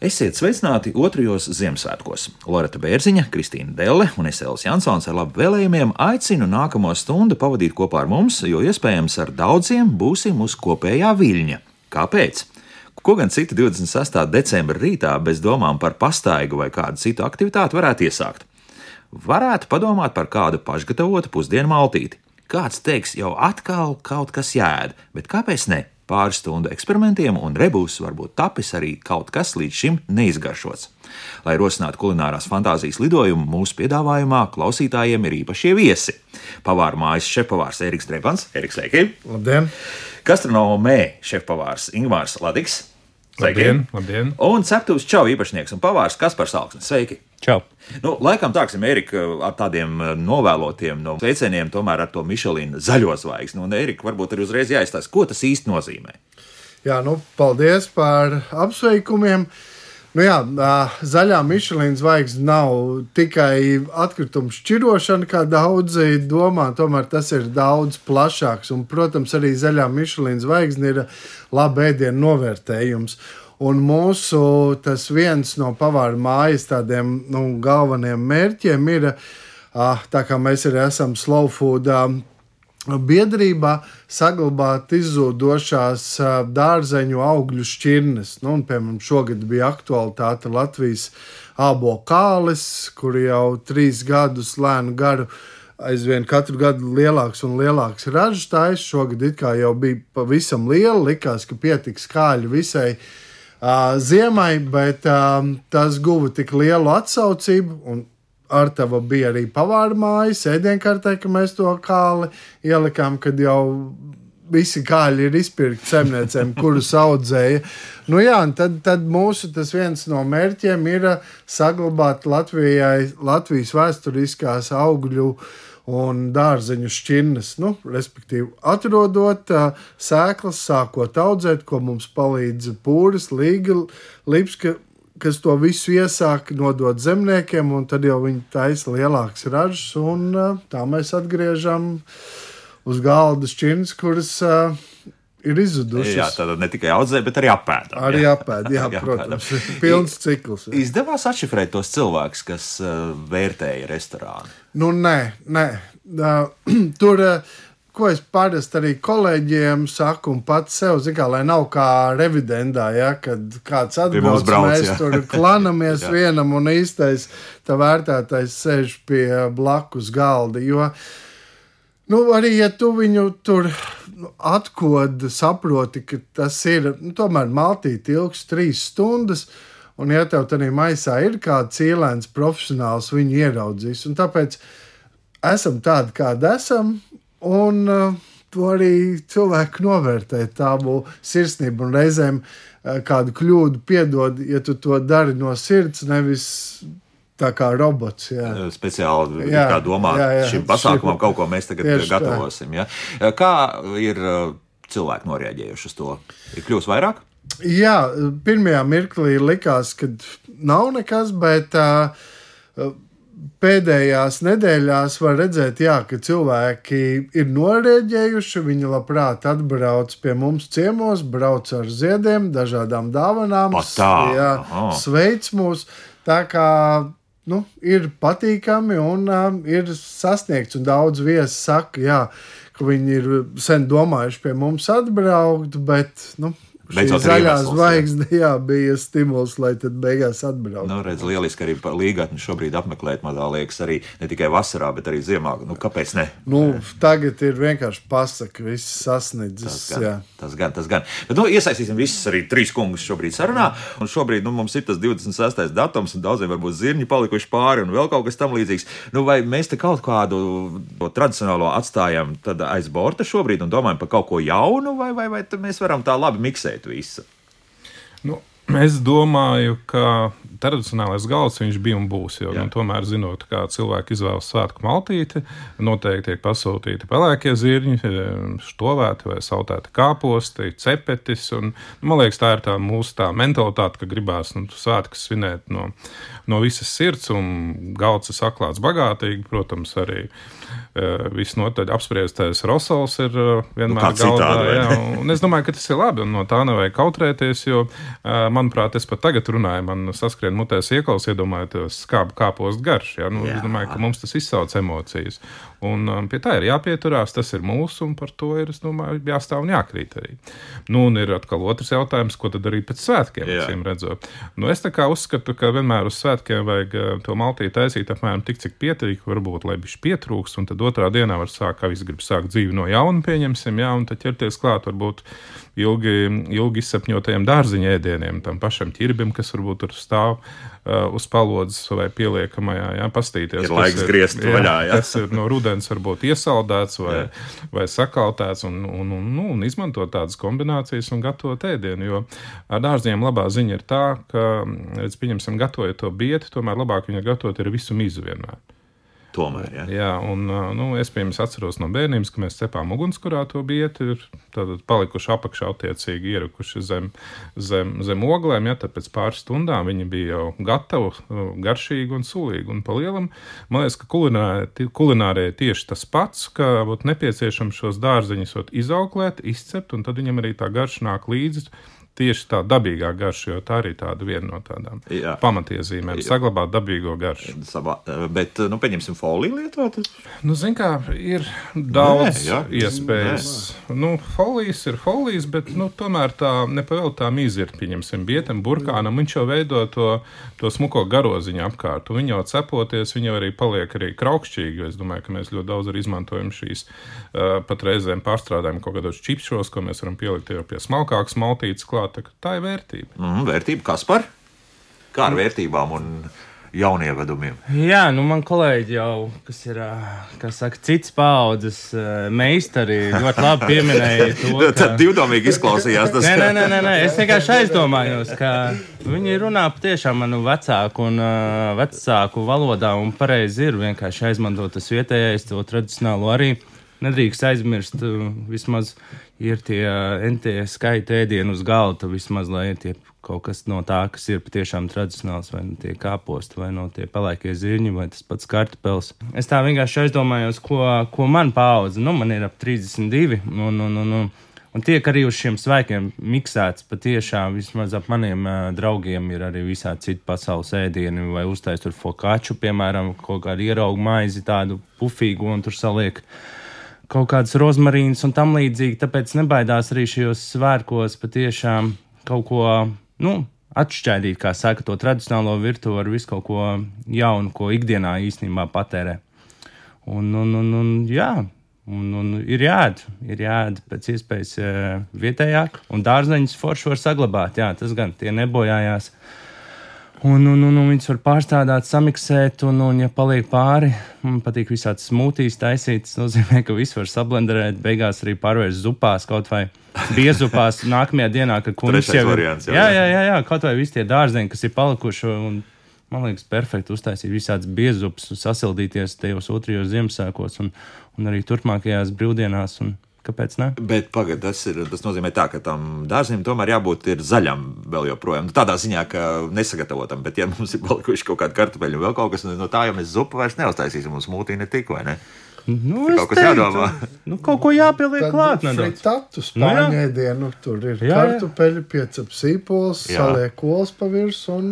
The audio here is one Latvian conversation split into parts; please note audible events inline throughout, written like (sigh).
Esiet sveicināti otrajos Ziemassvētkos. Loreta Bērziņa, Kristīna Delle un Esēls Jansons ar labu vēlējumiem aicinu nākamo stundu pavadīt kopā ar mums, jo iespējams ar daudziem būsim uz kopējā viļņa. Kāpēc? Ko gan citi 26. decembra rītā bez domām par pastaigu vai kādu citu aktivitāti varētu iesākt? Varētu padomāt par kādu pašgatavotu pusdienu maltīti. Kāds teiks, jau atkal kaut kas jēd, bet kāpēc ne? Pāris stundu eksperimentiem, un rebūs varbūt tapis arī kaut kas līdz šim neizgaršots. Lai rosinātu kulinārās fantāzijas lidojumu, mūsu piedāvājumā klausītājiem ir īpašie viesi. Pavāra mājas šefpavārs Eriks Drebans, Eriks Sveiki! Labdien! Gastronomē šefpavārs Ingmārs Ladiks. Labdien, labdien. Un ceptuvs čau īpašnieks un pavārs Kaspars Alksnis. Sveiki! Čau! Nu, laikam tāksim, Erika, ar tādiem eh, novēlotiem no sveicieniem, tomēr ar to Mišelīna zaļo zvaigzni. Un, Erika, varbūt arī uzreiz jāizstāsta, ko tas īsti nozīmē. Jā, nu, paldies par apsveikumiem. Nu jā, zaļā Michelīna zvaigzne nav tikai atkritumu šķirošana, kā daudzi domā. Tomēr tas ir daudz plašāks. Un, protams, arī zaļā Michelīna zvaigzne ir laba ēdienu novērtējums. Un mūsu viens no pavāra mājas tādiem nu, galvenajiem mērķiem ir, tā kā mēs arī esam slow food biedrībā, saglabāt izzūdošās dārzeņu augļu šķirnes. Nu, un, piemēram, šogad bija aktualitāte Latvijas abo kālis, kur jau trīs gadus lēnu garu aizvien katru gadu lielāks un lielāks ražas taisa. Šogad it kā jau bija pavisam liela, likās, ka pietiks kāļi visai uh, ziemai, bet um, tas guva tik lielu atsaucību. Ar tevi bija arī pavāra mājas, ēdienkartē, ka mēs to kāli ielikām, kad jau visi kāļi ir izpirkti zemniecēm, (laughs) kurus audzēja. Nu, jā, tad, tad mūsu viens no mērķiem ir saglabāt Latvijai, Latvijas vēsturiskās augļu un dārzeņu šķirnes, nu, respektīvi, atrodot uh, sēklas, sākot audzēt, ko mums palīdz pūris, līga, lipska, kas to visu iesāk, nodot zemniekiem, un tad jau viņi taisa lielāks ražas, un tā mēs atgriežam uz galda šķirnes, kuras uh, ir izzudušas. Jā, tad ne tikai audzē, bet arī apēda. Arī apēda, jā, (laughs) jā protams. (laughs) Pilns cikls. Jā. Izdevās atšifrēt tos cilvēkus, kas uh, vērtēja restorānu. Nu, nē, nē. Uh, (clears throat) tur. Uh, ko es parasti arī kolēģiem saku, un pats sev, kā, lai nav kā revidendā, ja, kad kāds atbrauc, brauc, mēs jā. tur (laughs) klanamies vienam un īstais tā vērtētais sēž pie blakus galda. Jo, nu, arī ja tu viņu tur atkod, saproti, ka tas ir nu, tomēr maltīt ilgs trīs stundas. Un, ja tev tādā maisā ir kāds īlēns profesionāls, viņu ieraudzīs. Un tāpēc esam tādi, kādi esam. Un uh, to arī cilvēki novērtē tādu sirsnību un reizēm uh, kādu kļūdu piedod, ja tu to dari no sirds, nevis tā kā robots. Jā. Speciāli jā, domā, jā, jā, šim pasākumam šim, kaut ko mēs tagad gatavosim. Ja? Kā ir cilvēki noreaģējuši uz to? Ir kļūst vairāk? Jā, pirmajā mirklī likās, ka nav nekas, bet uh, pēdējās nedēļās var redzēt, jā, ka cilvēki ir norēģējuši. Viņi labprāt atbrauc pie mums ciemos, brauc ar ziediem, dažādām dāvanām, jā, sveic mūs. Tā kā nu, ir patīkami un um, ir sasniegts. Un daudz viesi saka, jā, ka viņi ir sen domājuši pie mums atbraukt, bet nu, Beidzot, zaļā zvaigzne jā. bija stimuls, lai tad beigās atbrauktu. Nu, redz, lieliski arī līgatni šobrīd apmeklēt, man liekas, arī ne tikai vasarā, bet arī ziemā. Nu, kāpēc ne? Nu, tagad ir vienkārši pasaka, viss sasniedzis. Tas gan, tas gan. Tas gan. Bet, nu, iesaistīsim visus arī trīs kungus šobrīd sarunā. Un šobrīd nu, mums ir tas 26. datums, un daudziem varbūt zirņi palikuši pāri un vēl kaut kas tam līdzīgs. Nu, vai mēs te kaut kādu tradicionālo atstājam aiz borta šobrīd un domājam par kaut ko jaunu, vai, vai, vai mēs varam tā labi miksēt? Izdarīt visu? Nu, es domāju, ka tradicionālais galds viņš bija un būs. Jo, nu, tomēr, zinot, kā cilvēki izvēlas svētku maltīti, noteikti tiek pasūtīti pelēkie zirņi, štovēti vai sautēti kāposti, cepetis. Un, nu, man liekas, tā ir tā mūsu tā mentalitāte, ka gribās nu, svētkus svinēt no, no visas sirds, un galds ir saklāts bagātīgi, protams, arī. Uh, visnotaļ apspriestais Rosals ir uh, vienmēr nu, galdā. Citādi, jā, un es domāju, ka tas ir labi, un no tā nevajag kautrēties, jo, manuprāt, es pat tagad runāju, man saskrien mutēs iekals, iedomājieties, kā kāpost garš. Jā, nu, jā. Es domāju, ka mums tas izsauc emocijas. Un um, pie tā ir jāpieturās, tas ir mūsu, un par to ir, es domāju, jāstāv un jākrīt arī. Nu, un ir atkal otrs jautājums, ko tad darīt pēc svētkiem, acīm redzot. Nu, es tā kā uzskatu, ka vienmēr uz svētkiem vajag uh, to maltīti taisīt apmēram tik, cik pietiek, varbūt, lai viņš pietrūks, un tad otrā dienā var sākt, kā viss grib sākt dzīvi no jauna, pieņemsim, jā, un tad ķerties klāt varbūt ilgi, ilgi izsapņotajiem dārziņa ēdieniem, tam pašam ķirbim, kas varbūt tur stāv uh, uz palodzes vai pieliekamajā, jā, pastīties. Ir laiks ir, griezt jā, vaļā, jā. Tas ir no rudens varbūt iesaldēts vai, jā. vai sakaltēts un, un, un, nu, un izmantot tādas kombinācijas un gatavot ēdienu, jo ar dārziem labā ziņa ir tā, ka, redz, pieņemsim, gatavojot to bieti, tomēr labāk viņu gatavot ir visu mizu vienmēr. Tomēr, ja. jā, un nu, es piemēram atceros no bērnības, ka mēs cepām ugunskurā to vietu, ir palikuši apakšā attiecīgi ierakuši zem, zem, zem oglēm, ja tad pēc pāris stundām viņi bija jau gatavi, garšīgi un sulīgi. Un pa lielam, man liekas, ka kulinārē tieši tas pats, ka būtu nepieciešams šos dārziņus izauklēt, izcept, un tad viņam arī tā garša nāk līdzi tieši tā dabīgā garša, jo tā arī tāda viena no tādām Jā. pamatiezīmēm - saglabāt dabīgo garšu. Savā, bet, nu, pieņemsim, foliju lietot. Nu, zin kā, ir daudz Nē, jā, iespējas. Nē. Nu, folijas ir folijas, bet, nu, tomēr tā nepavēl tā mīzi ir, pieņemsim, bietam, burkānam, viņš jau veido to, to smuko garoziņu apkārt, un viņi jau cepoties, viņi jau arī paliek arī kraukšķīgi, jo es domāju, ka mēs ļoti daudz arī izmantojam šīs uh, pat reizēm pārstrādājam kaut kādos čipšos, ko mēs varam pielikt jau pie smalkākas maltītes klāt klāt. Tā ir vērtība. Mm, vērtība kas par? Kā ar vērtībām un jaunievedumiem? Jā, nu man kolēģi jau, kas ir, kas saka, cits paudzes meistari, ļoti labi pieminēja to. (laughs) Ka... Tad divdomīgi izklausījās tas. nē, nē, nē, nē, nē, es vienkārši aizdomājos, ka viņi runā patiešām manu vecāku un uh, vecāku valodā un pareizi ir vienkārši aizmantot tas vietējais, to tradicionālo arī. Nedrīkst aizmirst, vismaz ir tie entie skaiti ēdienu uz galda, vismaz lai ir tie kaut kas no tā, kas ir patiešām tradicionāls, vai no tie kāposti, vai no tie pelēkie zirņi, vai tas pats kartupels. Es tā vienkārši aizdomājos, ko, ko man paudze, nu man ir ap 32, un, un, un, un, un tiek arī uz šiem svēkiem miksēts patiešām, vismaz ap maniem uh, draugiem ir arī visādi citi pasaules ēdieni, vai uztaisīt tur fokāču, piemēram, kaut kādu ieraugu maizi tādu pufīgu un tur saliek. Uh, kaut kādas rozmarīnas un tam līdzīgi. Tāpēc nebaidās arī šajos svētkos patiešām kaut ko nu, atšķaidīt, kā saka, to tradicionālo virtuvi ar visu kaut ko jaunu, ko ikdienā īstenībā patērē. Un, un, un, un jā. Un, un ir jāēd, ir jāēd pēc iespējas uh, vietējāk, un dārzeņus forši var saglabāt. Jā, tas gan tie nebojājās. Uh, Un, un, un, un viņas var pārstrādāt, samiksēt, un, un ja paliek pāri, man patīk visādi smūtīs taisīt. Tas nozīmē, ka viss var sablenderēt, beigās arī pārvērst zupās kaut vai biezupās (laughs) nākamajā dienā, kad kungs jau ir. Variants, jā, jā, jā, jā, kaut vai visi tie dārzeņi, kas ir palikuši. Un, man liekas, perfekti uztaisīt visādas biezupas, sasildīties tajos otrajos Ziemassvētkos un, un arī turpmākajās brīvdienās. Un, Kāpēc ne? Bet pagaid, tas, ir, tas nozīmē, tā, ka tam dārzim tomēr jābūt zaļam vēl joprojām. Nu, tādā ziņā, ka nesagatavotam, bet ja mums ir palikuši kaut kādi kartupeļi un vēl kaut kas, no tā jau mēs zupu vairs neuztaisīsim. Mums mūtī ne tik, vai ne? Nu, kaut kas teiktu, jādomā. Nu, kaut ko jāpieliek Tad klāt. Fritatu spāņu ēdienu. Tur ir jā, kartupeļi, piecep sīpols, saliek kols pa virsmu un...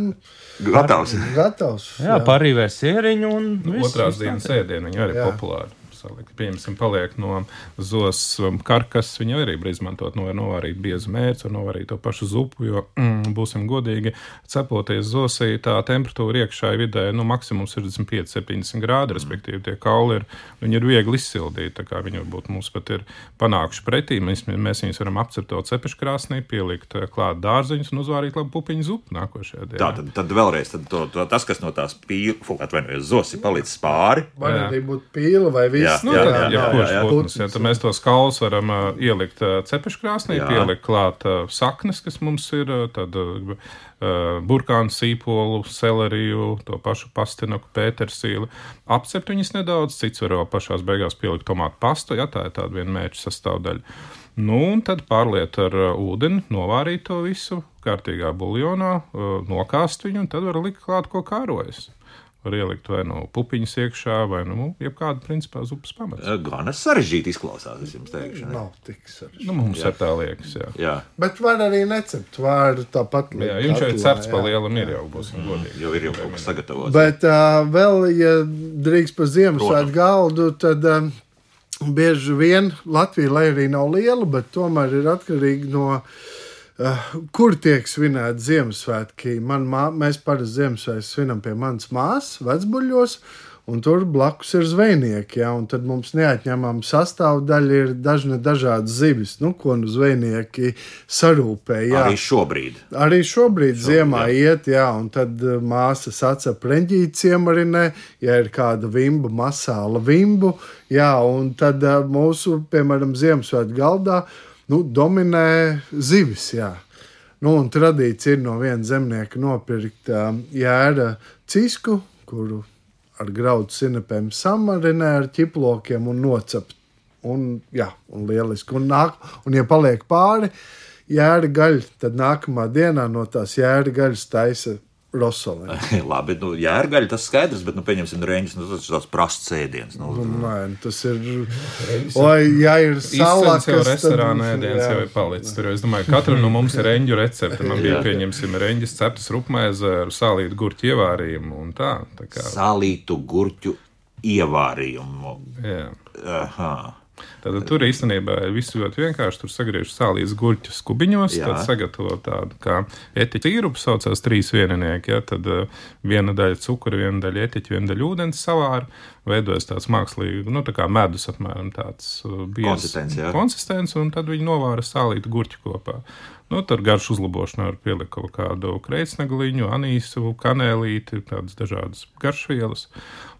Gatavs. (laughs) Gatavs. Jā, jā. parīvēs sieriņu un... Otrās dienas ēdienu, viņi arī jā. populāri salikt. Piemēram, paliek no zos um, karkas, viņa arī var izmantot, no, var novārīt biezu mērci, var novārīt to pašu zupu, jo, mm, būsim godīgi, cepoties zosī, tā temperatūra iekšā ir vidēji, nu, maksimums 65, 70 grādi, respektīvi tie kauli ir, viņi ir viegli izsildīti, tā kā viņi varbūt mums pat ir panākuši pretī, mēs, mēs viņus varam apcert to cepešu krāsnī, pielikt eh, klāt dārziņus un uzvārīt labu pupiņu zupu nākošajā dienā. Tā, tad, tad vēlreiz, tad to, to, tas, kas no tās pīles, atvainojos, zosi palicis pāri. Vai arī būtu pīle vai vīna viss, nu, jā, jā, jā, jā, jā. putns. Ja, tad mēs tos kaulus varam uh, ielikt uh, cepeškrāsnī, Jā. pielikt klāt uh, saknes, kas mums ir, uh, tad uh, burkānu sīpolu, seleriju, to pašu pastinaku, pētersīli. Apcept viņas nedaudz, cits var vēl pašās beigās pielikt tomātu pastu, ja tā ir tāda viena mērķa sastāvdaļa. Nu, un tad pārliet ar ūdeni, novārīt to visu kārtīgā buljonā, uh, nokāst viņu, un tad var likt klāt, ko kārojas. Var ielikt vai nu pupiņas iekšā, vai nu jebkādu principā zupas pamatu. Gan sarežģīti izklausās, es jums teikšu. ne? Nav tik sarežģīti. Nu, mums ir tā liekas, jā. Jā, Bet var arī necept vārdu tāpat. Jā, likt viņš jau ir cepts pa jā. lielam, ir jau būsim godīgi. jau ir jau kaut kas sagatavots. Bet uh, vēl, ja drīkst par Ziemassvētku galdu, tad um, bieži vien Latvija, lai arī nav liela, bet tomēr ir atkarīga no. Uh, kur tiek svinēta Ziemassvētki? Man, mā, mēs parasti Ziemassvētku svinam pie manas māsas, vecbuļos, un tur blakus ir zvejnieki. Ja, tad mums neatņemama sastāvdaļa ir dažne dažādas zivis, nu, ko nu zvejnieki sarūpē. Jā. Arī šobrīd. Arī šobrīd Šobrīd, ziemā jā. iet, jā, un tad uh, māsa sacep reņģīti ciemarinē, ja ir kāda vimba, masāla vimbu, jā, un tad uh, mūsu, piemēram, Ziemassvētku galdā, nu, dominē zivis, jā. Nu, un tradīcija ir no viena zemnieka nopirkt uh, jēra cisku, kuru ar graudu sinepēm samarinē ar ķiplokiem un nocept. Un, jā, un lieliski. Un, nāk, un ja paliek pāri jēra gaļa, tad nākamā dienā no tās jēra gaļas taisa rosolē. (laughs) Labi, nu, jērgaļa tas skaidrs, bet, nu, pieņemsim, reņģis, nu, tas ir tāds prasts ēdiens. Nu, Nē, tas ir. Vai ja ir salā, jau restorānā ēdiens jau ir palicis. Tur, es domāju, katram no mums ir reņģu recepte. Man bija, Jā. pieņemsim, reņģis ceptas rupmaize ar sālītu gurķu ievārījumu un tā. tā kā, Salītu gurķu ievārījumu. jā. Aha. Tad tur īstenībā viss ļoti vienkārši. Tur sagriež sālīs gurķus kubiņos, Jā. tad sagatavo tādu kā etiķu īrupu, saucās trīs vieninieki. Ja? Tad uh, viena daļa cukura, viena daļa etiķa, viena daļa ūdens savāra. Veidojas tāds mākslīgs, nu, tā kā medus apmēram tāds uh, biezs Konsistence, jā. konsistence, un tad viņi novāra sālītu gurķu kopā. Nu, tur garšu uzlabošanā var pielikt kaut kādu kreisnegliņu, anīsu, kanēlīti, tādas dažādas garšvielas.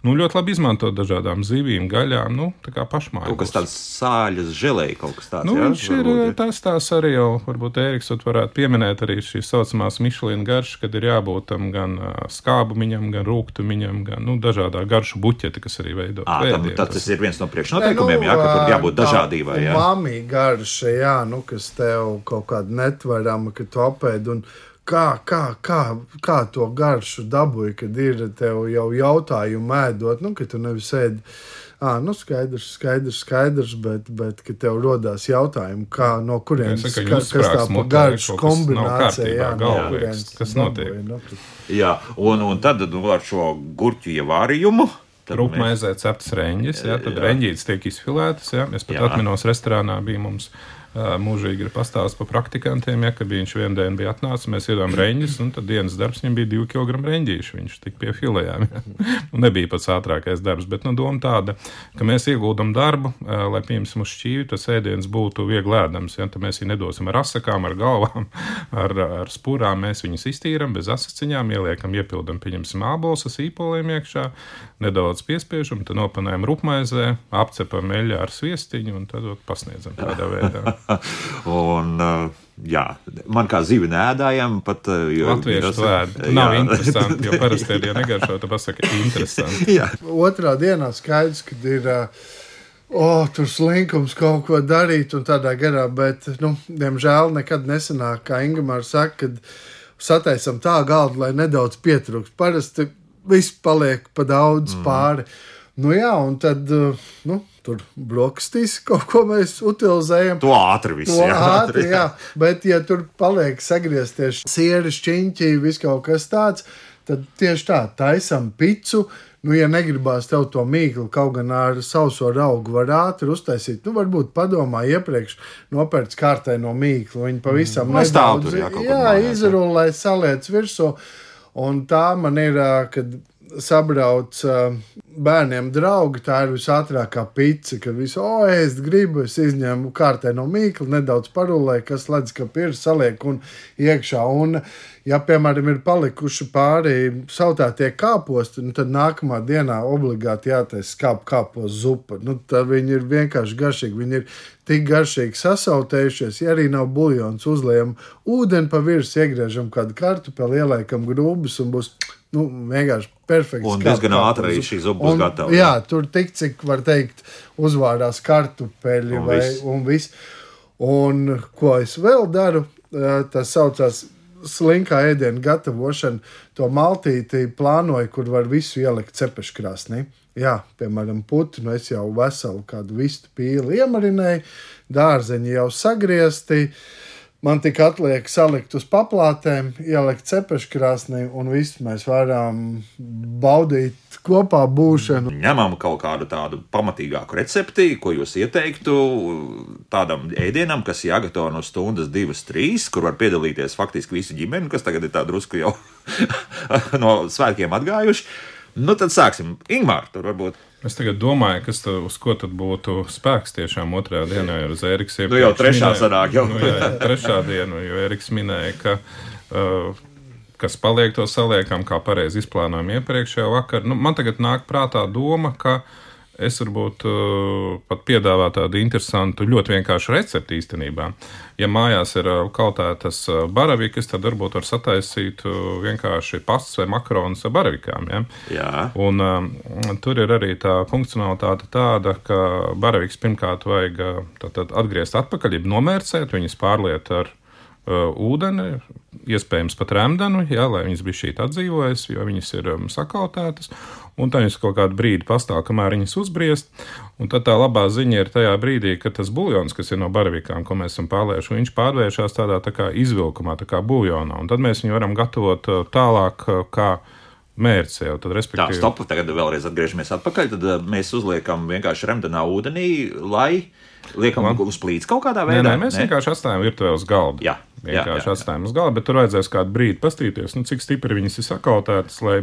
Nu, ļoti labi izmantot dažādām zivīm, gaļām, nu, tā kā pašmājās. Kaut kas tāds sāļas žēlēja, kaut kas tāds. Nu, jā, viņš ir varbūt tas tās arī jau, varbūt Ēriks varētu pieminēt arī šīs saucamās Michelin garšas, kad ir jābūt tam gan skābumiņam, gan rūktumiņam, gan nu, dažādā garšu buķeti, kas arī veido. À, tam, ēdienu. tad tas ir viens no priekšnoteikumiem, jā, ka tur jābūt dažādībai. Jā. Māmī garša, jā, nu, kas tev kaut kāda netverama, ka tu apēd. Un... Kā, kā, kā, kā to garšu dabūji, kad ir tev jau jautājumi ēdot, nu, ka tu nevis ēdi. À, nu, skaidrs, skaidrs, skaidrs, bet, bet kad tev rodās jautājumi, kā, no kurienes ka- jūs kas tā pa garšu kombinācija, jā, no galva kurienes kas notiek? nu, Jā, un, un tad nu, ar šo gurķu ievārījumu. Rūpmaizē ceptas reņģis, jā, tad Jā. reņģītes tiek izfilētas. Jā. Es pat Jā. atminos, restorānā bija mums mūžīgi ir pastāstīts par praktikantiem, ja, kad viņš vienu dienu bija atnācis, mēs iedām reņģis, un tad dienas darbs viņam bija 2 kg reņģīšu. Viņš tik pie filējām. Ja. (laughs) Nu, nebija pats ātrākais darbs, bet nu, doma tāda, ka mēs ieguldam darbu, lai pieņemsim uz šķīvi, tas ēdiens būtu viegli ēdams. Ja. Tad mēs viņu nedosim ar asakām, ar galvām, (laughs) ar, ar spūrām. Mēs viņus iztīram bez asaciņām, ieliekam, iepildam, pieņemsim ābolus, īpoliem iekšā, nedaudz piespiežam, tad nopanējam rupmaizē, apcepam eļļā ar sviestiņu un tad pasniedzam tādā veidā. (laughs) Un, uh, jā, man kā zivi nēdājam, pat uh, jo- Latviešu vērdi. Nav jā. interesanti, jo parasti ir, ja negaršo, tad pasaka interesanti. (laughs) Jā, Otrā dienā skaidrs, ka ir. Uh, O, tur slinkums kaut ko darīt, un tādā garā, bet, nu, diemžēl, nekad nesanāk, kā Ingūna saka, kad sataisam tā galdu, lai nedaudz pietrūkst. Parasti viss paliek pa daudz mm. pāri. Nu, jā, un tad, nu, tur brokastīs kaut ko mēs utilizējam. to ātri viss. Jā, ātri, (laughs) jā. Bet, ja tur paliek sagriezties sieri, šķiņķi, viss kaut kas tāds, tad tieši tā, taisam picu. Nu, ja negribās tev to mīklu, kaut gan ar sauso augu var ātri uztaisīt, nu, varbūt padomā iepriekš nopērts kārtē no mīklu. Viņi pavisam Mm. Nedaudz jā, jā, jā. izrullē, saliec virsū. Un tā man ir, kad sabrauc bērniem draugi, tā ir visātrākā pica, ka visu, oh, es gribu, es izņemu kārtē no mīkla, nedaudz parulēju, kas ka ir saliek un iekšā. Un, ja, piemēram, ir palikuši pāri sautētie kāposti, nu, tad nākamā dienā obligāti jātaisa skāp kāpos zupa. Nu, tad viņi ir vienkārši garšīgi, viņi ir tik garšīgi sasautējušies, ja arī nav buļļons, uzliekam ūdeni pa virsmu, iegriežam kādu kartupeli, ieliekam grūbus un būs nu, vienkārši perfekts. Un diezgan ātri arī šī zupa būs gatava. Jā, tur tik cik var teikt, uzvārās kartupeļi un vai viss. un viss. Un ko es vēl daru, tas saucās slinkā ēdienu gatavošana. To maltīti plānoju, kur var visu ielikt cepeškrāsnī. Jā, piemēram, putekļi, nu es jau veselu kādu vistu pīli iemarināju, dārzeņi jau sagriezti. Uh, Man tik atliek salikt uz paplātēm, ielikt cepeškrāsnī, un viss mēs varam baudīt kopā būšanu. Ņemam kaut kādu tādu pamatīgāku recepti, ko jūs ieteiktu tādam ēdienam, kas jāgatavo no stundas, divas, trīs, kur var piedalīties faktiski visi ģimeni, kas tagad ir tā drusku jau (laughs) no svētkiem atgājuši. Nu, tad sāksim. Ingūna, tur varbūt. Es tagad domāju, kas tad, uz ko tad būtu spēks tiešām otrajā dienā, jo Eriks jau nu, jau trešā minēja, sanāk, jau. nu, jā, trešā diena, jo Eriks minēja, ka, uh, kas paliek to saliekam, kā pareizi izplānojam iepriekšējā vakarā. Nu, man tagad nāk prātā doma, ka uh, Es varbūt uh, pat piedāvāju tādu interesantu, ļoti vienkāršu recepti īstenībā. Ja mājās ir uh, kaltētas uh, baravikas, tad varbūt var sataisīt uh, vienkārši pastas vai makaronus ar baravikām. Ja? Jā. Un, uh, tur ir arī tā funkcionalitāte tāda, ka baravikas pirmkārt vajag uh, tātad, atgriezt atpakaļ, nomērcēt, viņas pārliet ar uh, ūdeni, iespējams pat rēmdenu, jā, lai viņas bija šī atdzīvojas, jo viņas ir um, sakautētas un tā viņas kaut kādu brīdi pastāv, kamēr viņas uzbriest. Un tad tā labā ziņa ir tajā brīdī, kad tas buļļons, kas ir no baravīkām, ko mēs esam pārlieši, viņš pārvēršas tādā tā kā izvilkumā, tā kā buļļonā. Un tad mēs viņu varam gatavot uh, tālāk uh, kā mērķis jau. Tad, respektīvi... Tā, stop, tagad vēlreiz atgriežamies atpakaļ. Tad uh, mēs uzliekam vienkārši remdenā ūdenī, lai liekam Man... uz plīts kaut kādā veidā. Nē, nē mēs nē? vienkārši atstājam virtuvēs galdu. Jā. Vienkārši jā, jā, atstājam uz galda, bet tur vajadzēs kādu brīdi paskatīties, nu, cik stipri viņas ir sakautētas, lai,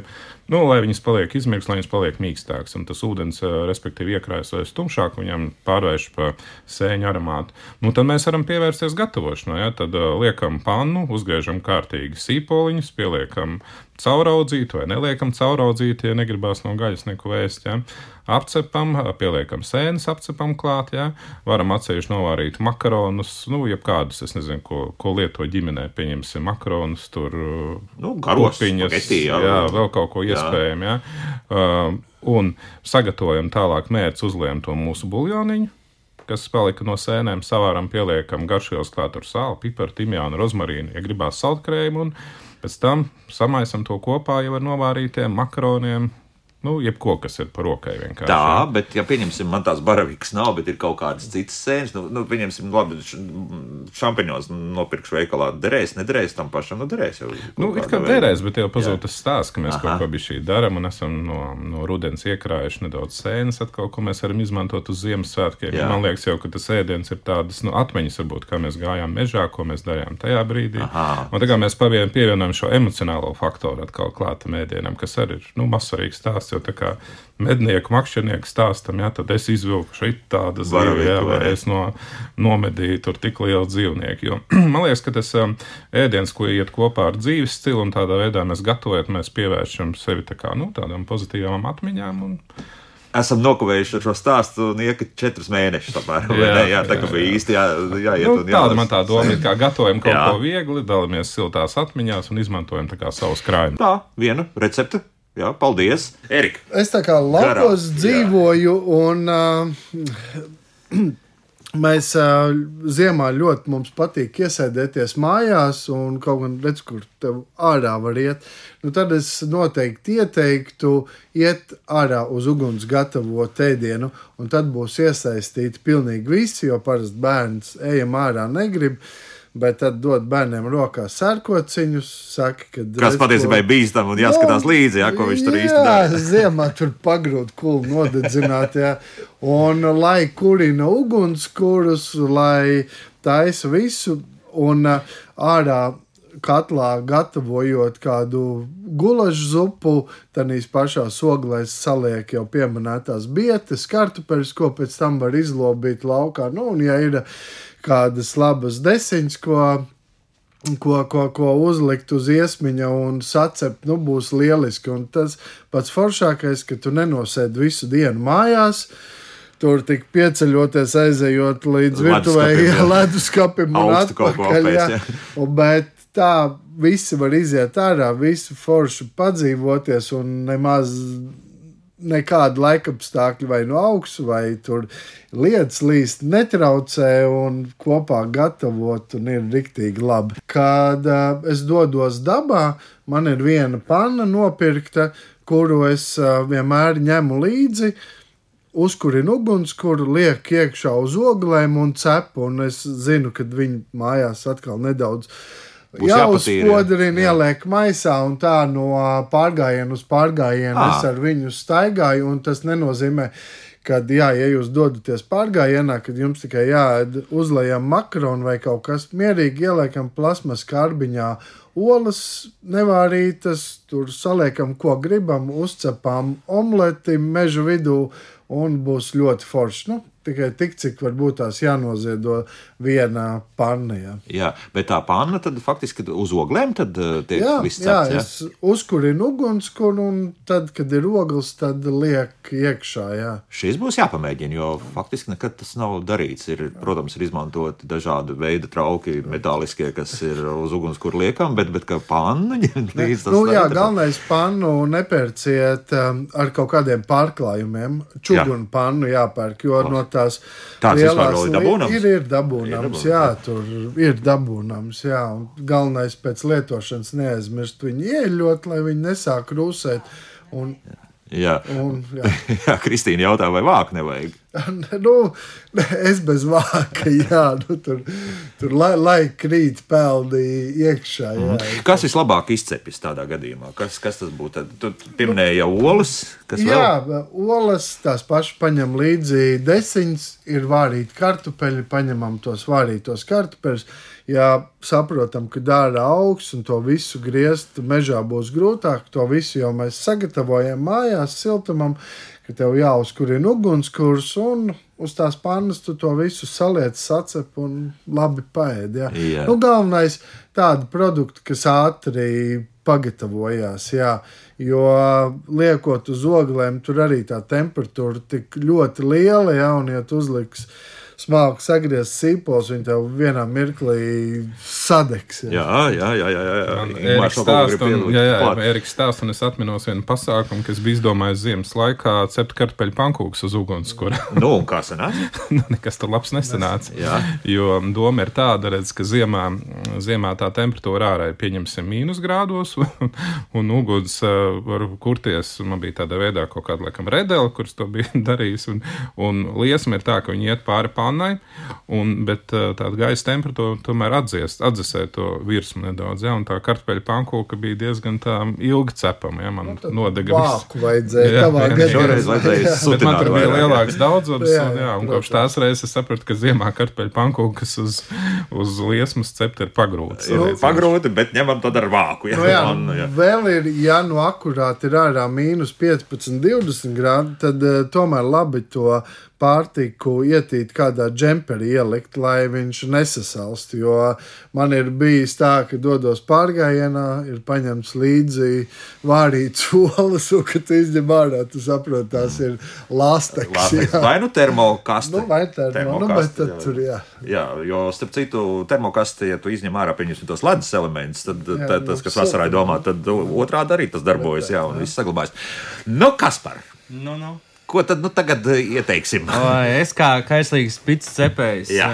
nu, lai viņas paliek izmirks, lai viņas paliek mīkstākas. Un tas ūdens, respektīvi, iekrāsojas tumšāk, viņam pārvērš pa sēņu aromātu. Nu, tad mēs varam pievērsties gatavošanai. Ja? Tad uh, liekam pannu, uzgriežam kārtīgi sīpoliņus, pieliekam cauraudzīt vai neliekam cauraudzīt, ja negribās no gaļas neko vēst. Ja? Apcepam, pieliekam sēnes, apcepam klāt, ja? varam atsevišķi novārīt makaronus, nu, jebkādus, es nezinu, ko, ko lieto ģimenē, pieņemsim makaronus, tur nu, garos, pupiņas, spageti, jā, jā, vēl kaut ko iespējami. Ja? Uh, un sagatavojam tālāk mērķus, uzliekam to mūsu buļļoniņu kas palika no sēnēm, savāram pieliekam garšvielas klāt ar sāli, piparu, timjānu, rozmarīnu, ja gribās saltkrējumu, un Pēc tam samaisam to kopā jau ar novārītiem makaroniem, Nu, jebko, kas ir par rokai vienkārši. Tā, bet, ja pieņemsim, man tās baravikas nav, bet ir kaut kādas citas sēnes, nu, nu pieņemsim, labi, šampiņos nopirkšu veikalā, derēs, nederēs tam pašam, nu, derēs jau. Nu, it kā derēs, bet jau pazūd tas stāsts, ka mēs Aha. kaut ko bija šī daram un esam no, no rudens iekrājuši nedaudz sēnes atkal, ko mēs varam izmantot uz Ziemassvētkiem. Man liekas jau, ka tas ēdiens ir tādas, nu, atmiņas varbūt, kā mēs gājām mežā, ko mēs darījām tajā brīdī. Aha. Un tagad mēs pievienojam šo emocionālo faktoru atkal klātam ēdienam, kas arī ir, nu, mazsvarīgs stāsts jau tā kā mednieku makšķernieku stāstam, ja, tad es izvilku šeit tādu zīvi, ja, vai es no, nomedīju tur tik lielu dzīvnieku. Jo (clears throat) man liekas, ka tas um, ēdiens, ko iet kopā ar dzīves stilu un tādā veidā mēs gatavojam, mēs pievēršam sevi tā kā, nu, tādām pozitīvām atmiņām. Un, esam nokavējuši šo stāstu un ieka četrus mēnešus. Apmēram, jā, ne? jā, tā kā bija īsti jā, jāiet nu. Tāda man tā doma ir, kā gatavojam kaut jā. ko viegli, dalamies siltās atmiņās un izmantojam savus krājumus. Tā, viena recepte Jā, paldies, Erika. Es tā kā lapos Garā, dzīvoju, un uh, (clears throat) mēs uh, ziemā ļoti mums patīk iesēdēties mājās, un kaut gan redz, kur tev ārā var iet. Nu, tad es noteikti ieteiktu iet ārā uz uguns gatavot ēdienu, un tad būs iesaistīti pilnīgi visi, jo parasti bērns ejam ārā negrib. Uh, bet tad dod bērniem rokā sērkociņus. Saka, ka Kas patiesībā ir bīstami un jāskatās no, nu, līdzi, jā, ko viņš tur īsti dara. (laughs) ziemā tur pagrūt kulu nodedzināt, jā. Un lai kurina ugunskurus, lai taisa visu, un ārā katlā gatavojot kādu gulašu zupu, tadīs pašā oglēs saliek jau pieminētās bietas, kartupeļus, ko pēc tam var izlobīt laukā. Nu, un, ja ir kādas labas desiņas, ko ko, ko, ko uzlikt uz iesmiņa un sacept, nu, būs lieliski. Un tas pats foršākais, ka tu nenosēdi visu dienu mājās. Tur tik pieceļoties, aizejot līdz virtuvēji (laughs) leduskapim un atpakaļ. Jā. Un, bet tā visi var iziet ārā, visi forši padzīvoties un nemaz nekāda laikapstākļa vai no augšas, vai tur lietas līst netraucē un kopā gatavot, un ir riktīgi labi. Kad uh, es dodos dabā, man ir viena panna nopirkta, kuru es uh, vienmēr ņemu līdzi. Uzkurinu ugunskura, liek iekšā uz oglēm un cepu, un es zinu, ka viņi mājās atkal nedaudz uh, jāuzspodrina, ieliek maisā un tā no pārgājiena uz pārgājienu à. es ar viņu staigāju, un tas nenozīmē, ka, jā, ja jūs dodaties pārgājienā, kad jums tikai jāēd uzlējam makaronu vai kaut kas mierīgi ieliekam plasmas karbiņā, olas nevārītas, tur saliekam, ko gribam, uzcepām omleti meža vidū un būs ļoti forši. Nu, tikai tik, cik varbūt tās jānoziedo vienā panna. Jā, jā bet tā panna tad faktiski uz oglēm uh, tiek jā, viss cepts. Jā, es uzkurinu ugunskura un tad, kad ir ogles, tad liek iekšā. Jā. Šis būs jāpamēģina, jo faktiski nekad tas nav darīts. Ir, protams, ir izmantoti dažādi veidi trauki, metāliskie, kas ir uz ugunskura liekam, bet, bet kā panna (laughs) ņemt līdzi. Nu, jā, galvenais pannu nepērciet um, ar kaut kādiem pārklājumiem. Čugunu pannu jāpērk, jo Klas. no tās Tāds lielās ir dabūnams. Ir, ir dabūnams, ir jā, tur ir dabūnams, jā. Un galvenais pēc lietošanas neaizmirst viņu ieļot, lai viņi nesāk rūsēt. Un, Jā, un, jā. (laughs) jā Kristīna jautā, vai vāku nevajag. (laughs) nu, es bez vāka, (laughs) jā, nu, tur, tur lai, lai krīt peldi iekšā. Jā. Mm. Kas vislabāk izcepjas tādā gadījumā? Kas, kas tas būtu? Tu pieminēji jau olas. Jā, vēl? olas tās pašas paņem līdzi desiņas, ir vārīti kartupeļi, paņemam tos vārītos kartupeļus ja saprotam, ka dārza augs un to visu griezt mežā būs grūtāk, to visu jau mēs sagatavojam mājās, siltumam, ka tev jāuzkurina ugunskurs un uz tās pannas tu to visu saliec, sacep un labi paēd. Ja? Jā. Nu, galvenais tādi produkti, kas ātri pagatavojās, jā, jo liekot uz oglēm, tur arī tā temperatūra tik ļoti liela, ja, un ja tu uzliks smalki sagriezt sīpols, viņi tev vienā mirklī sadegs. Jā, jā, jā. jā, jā, jā. Eriks stāst, un, jā, jā, Eriks stāst, un es atminos vienu pasākumu, kas bija izdomājis ziemas laikā cept kartupeļu pankūks uz ugunskura. (laughs) nu, un kā sanāca? (laughs) nu, nekas tur labs nesanāca. Jā. Jo doma ir tāda, redz, ka ziemā, ziemā tā temperatūra ārā ir pieņemsim mīnus grādos, (laughs) un, un uguns uh, var kurties. Man bija tāda veidā kaut kāda, laikam, redela, kurš to bija darījis, un, un liesma ir tā, ka viņi iet pāri pāri pannai, un, bet tāda gaisa temperatūra tomēr atdziest, atdzesē to virsmu nedaudz. Ja, un tā kartupeļu pankūka bija diezgan tā ilgi cepama. Ja, man nu, nodega viss. Vajadzēja, (laughs) jā, jā, jā, šoreiz vajadzēja bet man tur bija lielāks daudzums, jā, un, jā, un kopš tās reizes es sapratu, ka ziemā kartupeļu pankūkas uz, uz liesmas cept ir pagrūtas. Nu, pagrūti, bet ņemam tad ar vāku. Ja, nu, jā, man, jā. Vēl ir, ja nu akurāti ir ārā mīnus 15, 20 grādi, tad uh, tomēr labi to pārtiku ietīt kādā džemperī ielikt, lai viņš nesasalst. Jo man ir bijis tā, ka dodos pārgājienā, ir paņemts līdzi vārīts (laughs) olas, un kad tu izņem ārā, tu saproti, tās ir lasteks. Vai nu termokaste? Nu, vai termo, nu, bet tad jā. tur, jā. Jā, jo, starp citu, termokaste, ja tu izņem ārā, pieņemsim tos ledus elementus, tad jā, tā, tas, kas vasarā domā, tad otrādi arī tas darbojas, jā, un viss saglabājas. Nu, kas par? Nu, nu. Ko tad nu, tagad eh, ieteiksim? (laughs) O, es kā kaislīgs pits cepējs, Jā.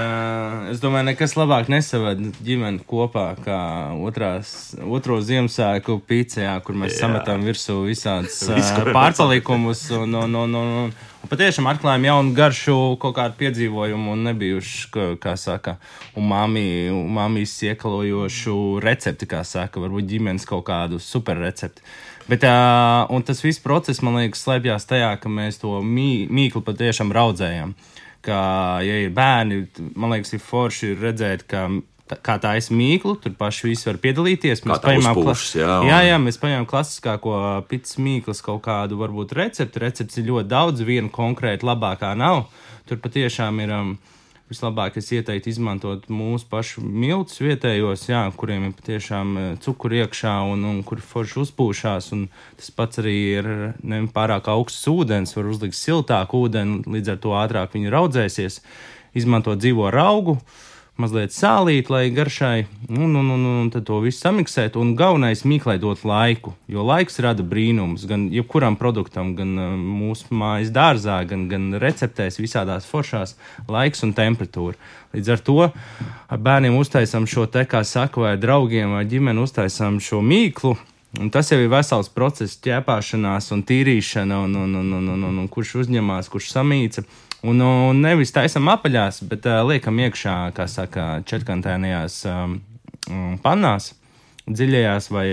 es domāju, nekas labāk nesavada ģimeni kopā kā otrās, otro Ziemassvētku pīcējā, kur mēs Jā. sametam virsū visādas (laughs) pārpalikumus. Un, un, un, un, un, un patiešām atklājām jaunu garšu, kaut kādu piedzīvojumu un nebijuši, kā saka, un māmijas iekalojošu recepti, kā saka, varbūt ģimenes kaut kādu super recepti. Bet, uh, un tas viss process, man liekas, slēpjas tajā, ka mēs to mī, mīklu patiešām raudzējam. Ka, ja ir bērni, man liekas, ir forši redzēt, ka kā tā ir mīklu, tur paši visi var piedalīties. Kā tā uzpūšas, jā, un- jā, jā, mēs paņēmām klasiskāko pits mīklas kaut kādu, varbūt recepti. Recepts ir ļoti daudz, viena konkrēti labākā nav. Tur patiešām ir. Um, Vislabāk es ieteiktu izmantot mūsu pašu miltus vietējos, jā, kuriem ir patiešām eh, cukuri iekšā un, un kur forši uzpūšās. Un tas pats arī ir ne pārāk augsts ūdens, var uzlikt siltāku ūdeni, līdz ar to ātrāk viņi raudzēsies. Izmantot dzīvo augu, mazliet sālīt, lai garšai, un, un, un, un tad to visu samiksēt. Un galvenais mīklai dot laiku, jo laiks rada brīnumus gan jebkuram produktam, gan uh, mūsu mājas dārzā, gan, gan receptēs, visādās foršās laiks un temperatūra. Līdz ar to ar bērniem uztaisām šo te, kā saka, vai draugiem vai ģimeni uztaisām šo mīklu. Un tas jau ir vesels process, ķēpāšanās un tīrīšana, un, un, un, un, un, un, un kurš uzņemās, kurš samīca. Un, un nevis taisam apaļās, bet uh, liekam iekšā, kā saka, četrkantēnajās um, pannās, dziļajās vai,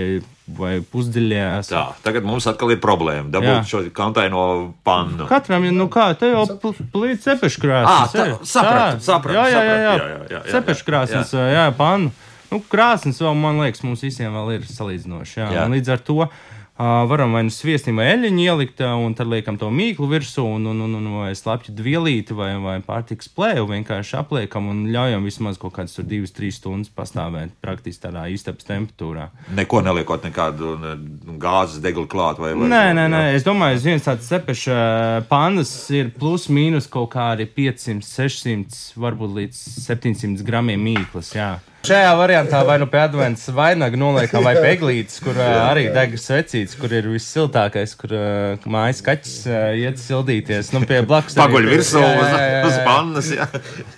vai pusdziļajās. Tā, tagad mums atkal ir problēma. Jā. Dabūt šo kantaino pannu. Katram ir, nu kā, te jau plīts cepeškrāsnes. Ā, tā, sapratu, sapratu, Jā, jā, jā, jā, jā, jā, jā, jā, cepeškrāsnes, jā, jā pannu. Nu, krāsnes vēl, man liekas, mums visiem vēl ir salīdzinoši. Jā. Jā. Un līdz ar to uh, varam vai nu sviestīm vai eļļiņu ielikt, un tad liekam to mīklu virsū, un, un, un, un vai slapju dvielīti vai, vai pārtiks plēju vienkārši apliekam un ļaujam vismaz kaut kādas tur divas, trīs stundas pastāvēt praktiski tādā istabas temperatūrā. Neko neliekot nekādu ne, gāzes deglu klāt vai, vai Nē, nē, nē, es domāju, viens tāds cepeša pannas ir plus mīnus kaut kādi 500, 600, varbūt līdz 700 gramiem mīklas. Jā. Šajā variantā vai nu pie adventas vainaga noliekam vai peglītes, kur ā, arī deg svecītes, kur ir vissiltākais, kur ā, mājas kaķis ā, iet sildīties. Nu, pie blakus. Paguļ virsū uz, uz pannas. Jā.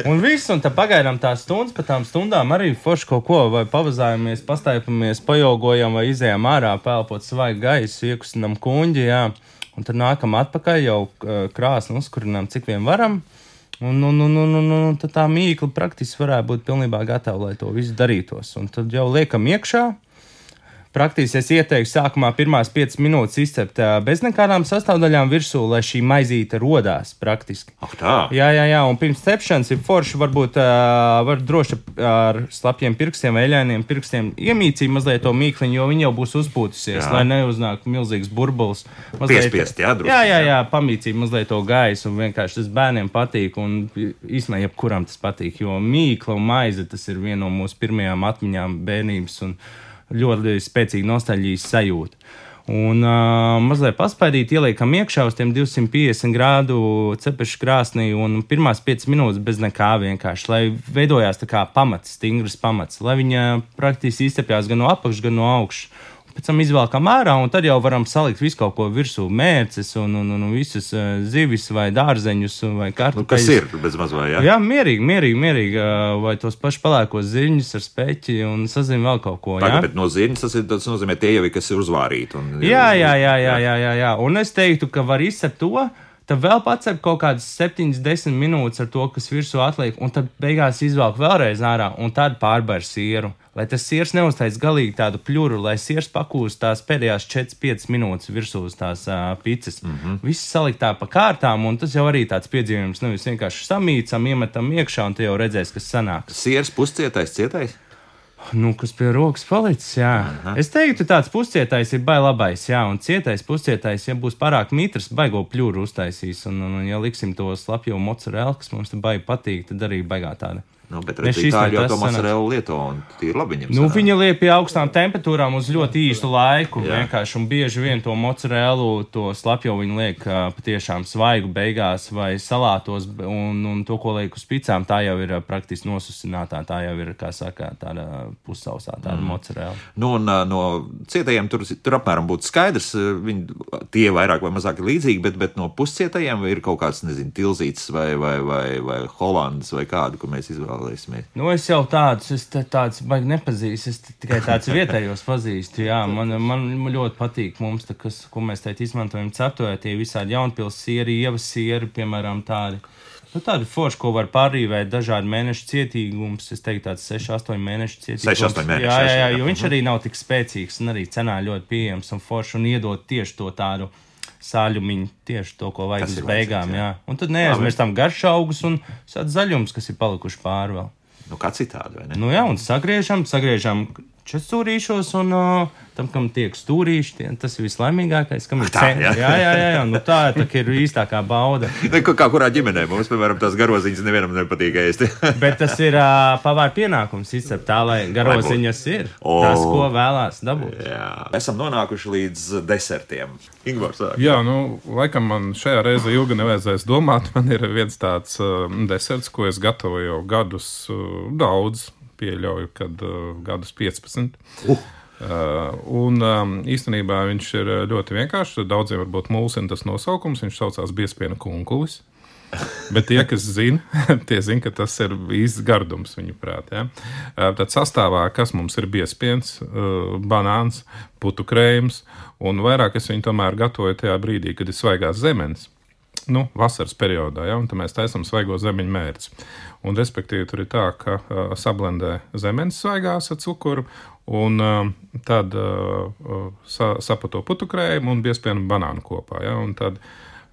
Un viss, un tad pagaidām tās stundas, pa tām stundām arī forši kaut ko, vai pavazājamies, pastaipamies, pajogojam, vai izējām ārā, pelpot svaigu gaisu, iekustinam kuņģi, jā. Un tad nākam atpakaļ, jau uh, krāsni uzkurinām, cik vien varam. Un, un, un, un, un, un tad tā mīkla praktiski varētu būt pilnībā gatava, lai to visu darītos. Un tad jau liekam iekšā. Praktiski es ieteiktu sākumā pirmās 5 minūtes izcept bez nekādām sastāvdaļām virsū, lai šī maizīte rodās praktiski. Ak, tā. Jā, jā, jā, un pirms cepšanas ir forši, varbūt uh, var droši ar slapjiem pirkstiem eļļainiem pirkstiem iemīcīt mazliet to mīkliņu, jo viņi jau būs uzpūtusies, Jā. lai neuznāk milzīgs burbulis. Piespiest, jā, jā, jā, jā. jā, pamīcīt mazliet to gaisu, un vienkārši tas bērniem patīk, un īstenībā jebkuram tas patīk, jo mīkla un maize tas ir viena no mūsu pirmajām atmiņām bērnības un ļoti spēcīga nostalģijas sajūta. Un uh, mazliet paspaidīt, ieliekam iekšā uz tiem 250 grādu cepešu krāsnī un pirmās 5 minūtes bez nekā vienkārši, lai veidojās tā kā pamats, stingrs pamats, lai viņa praktiski izcepjās gan no apakšas, gan no augšas. Pēc tam izvelkam ārā, un tad jau varam salikt visu kaut ko virsū, mērces un, un, un visus uh, zivis vai dārzeņus vai Nu, kartupeļus. kas ir bez mazā? Jā. Jā, mierīgi, mierīgi, mierīgi. ā, Vai tos pašus pelēkos ziņus ar spēķi un sazina vēl kaut ko. Tagad, jā? bet no zirņas tas, ir, tas nozīmē, tie jau kas ir uzvārīti. Un, Jā, jā, jā, jā, jā, jā, jā. Un es teiktu, ka var izsakt to. Tad vēl pacep kaut kādas 7, 10 minūtes ar to, kas virsū atliek, un tad beigās izvelk vēlreiz ārā, un tad pārbēr sieru. Lai tas siers neuztais galīgi tādu pļuru, lai siers pakūst tās pēdējās 4-5 minūtes virsū uz tās uh, pizzas. Mm -hmm. Viss saliktā pa kārtām, un tas jau arī tāds piedzīvojums. Nevis vienkārši samīcam, iemetam iekšā, un te jau redzēs, kas sanāks. Sieras puscietais, cietais. Nu, kas pie rokas palicis, jā. Aha. Es teiktu, tāds puscietais ir baigts labais, jā, un cietais puscietais, ja būs pārāk mitrs, baigo pļūru uztaisīs. Un, un, un ja liksim to slapjo mozzarella, kas mums te baigi patīk, tad arī baigā tāda. Nu, bet redz, šīs Itāļi jau to sanāks. mozzarella lieto, un ir labi viņiem. Nu, sanāk. viņa liek pie augstām temperatūrām uz ļoti īsu laiku. Jā. Vienkārši un bieži vien to mozzarella, to slapjo viņi liek patiešām svaigu beigās vai salātos, un, un to, ko liek uz picām, tā jau ir praktiski nosusinātā. Tā jau ir, kā saka, tāda pussausā, tāda mm. mozzarella. Nu, un, no cietajiem tur, tur apmēram būtu skaidrs, viņi tie vairāk vai mazāk ir līdzīgi, bet, bet no puscietajiem ir kaut kāds, nezinu, tilzīts vai, vai, vai, vai holandas vai kādu, ko mēs izvēlēsimies. Nu, es jau tādus, es tādus baigi nepazīstu. Es tikai tādus vietējos pazīstu. Jā, man, man, man ļoti patīk mums, tā, kas, ko mēs te izmantojam. Ceptuvē tie visādi jaunpils sieri, ievas sieri, piemēram, tādi. Nu, tādi forši, ko var pārīvēt, dažādi mēnešu cietīgums. Es teiktu, tāds 6, 8 mēnešu cietīgums. 6, 8 mēneši, Jā, jā, jā, jā. jo viņš arī nav tik spēcīgs un arī cenā ļoti pieejams un forši un iedod tieši to tādu. Sāļumiņu tieši to, ko vajag uz beigām. jā. Jā. Un tad neaizmirstam garšaugus un tādu zaļumus, kas ir palikuši pāri vēl. Nu, kā citādi, vai ne? Nu, jā, un sagriežam, sagriežam četrstūrīšos, un uh, tam, kam tiek stūrīši, tie, tas ir vislaimīgākais, kam ir Tā, cen- jā. jā, jā, jā, jā, nu tā, tā ir īstākā bauda. Kā, (laughs) kā kurā ģimenē mums, piemēram, tās garoziņas nevienam nepatīk ēst. (laughs) Bet tas ir uh, pavāra pienākums izcept tā, lai garoziņas ir O. tas, ko vēlās dabūt. Jā. Esam nonākuši līdz desertiem. Ingūns, Jā, nu, laikam man šajā reizē ilgi nevajadzēs domāt. Man ir viens tāds uh, deserts, ko es gatavoju jau gadus, uh, daudz, pieļauju, kad uh, gadus 15. Uh. Uh, un um, īstenībā viņš ir uh, ļoti vienkāršs. Daudziem varbūt mulsina tas nosaukums. Viņš saucās Biespiena kunkulis. (laughs) Bet tie, kas zina, (laughs) tie zina, ka tas ir īsts gardums viņu prātā. Ja? Tad sastāvā, kas mums ir biespiens, banāns, putu krējums, un vairāk es viņu tomēr gatavoju tajā brīdī, kad ir svaigās zemes. Nu, vasaras periodā, ja, un tad mēs taisām svaigo zemeņu mērci. Un, respektīvi, tur ir tā, ka uh, sablendē zemenes svaigās ar cukuru, un uh, tad uh, sa, sapato putu krējumu un biespienu banānu kopā. Ja, un tad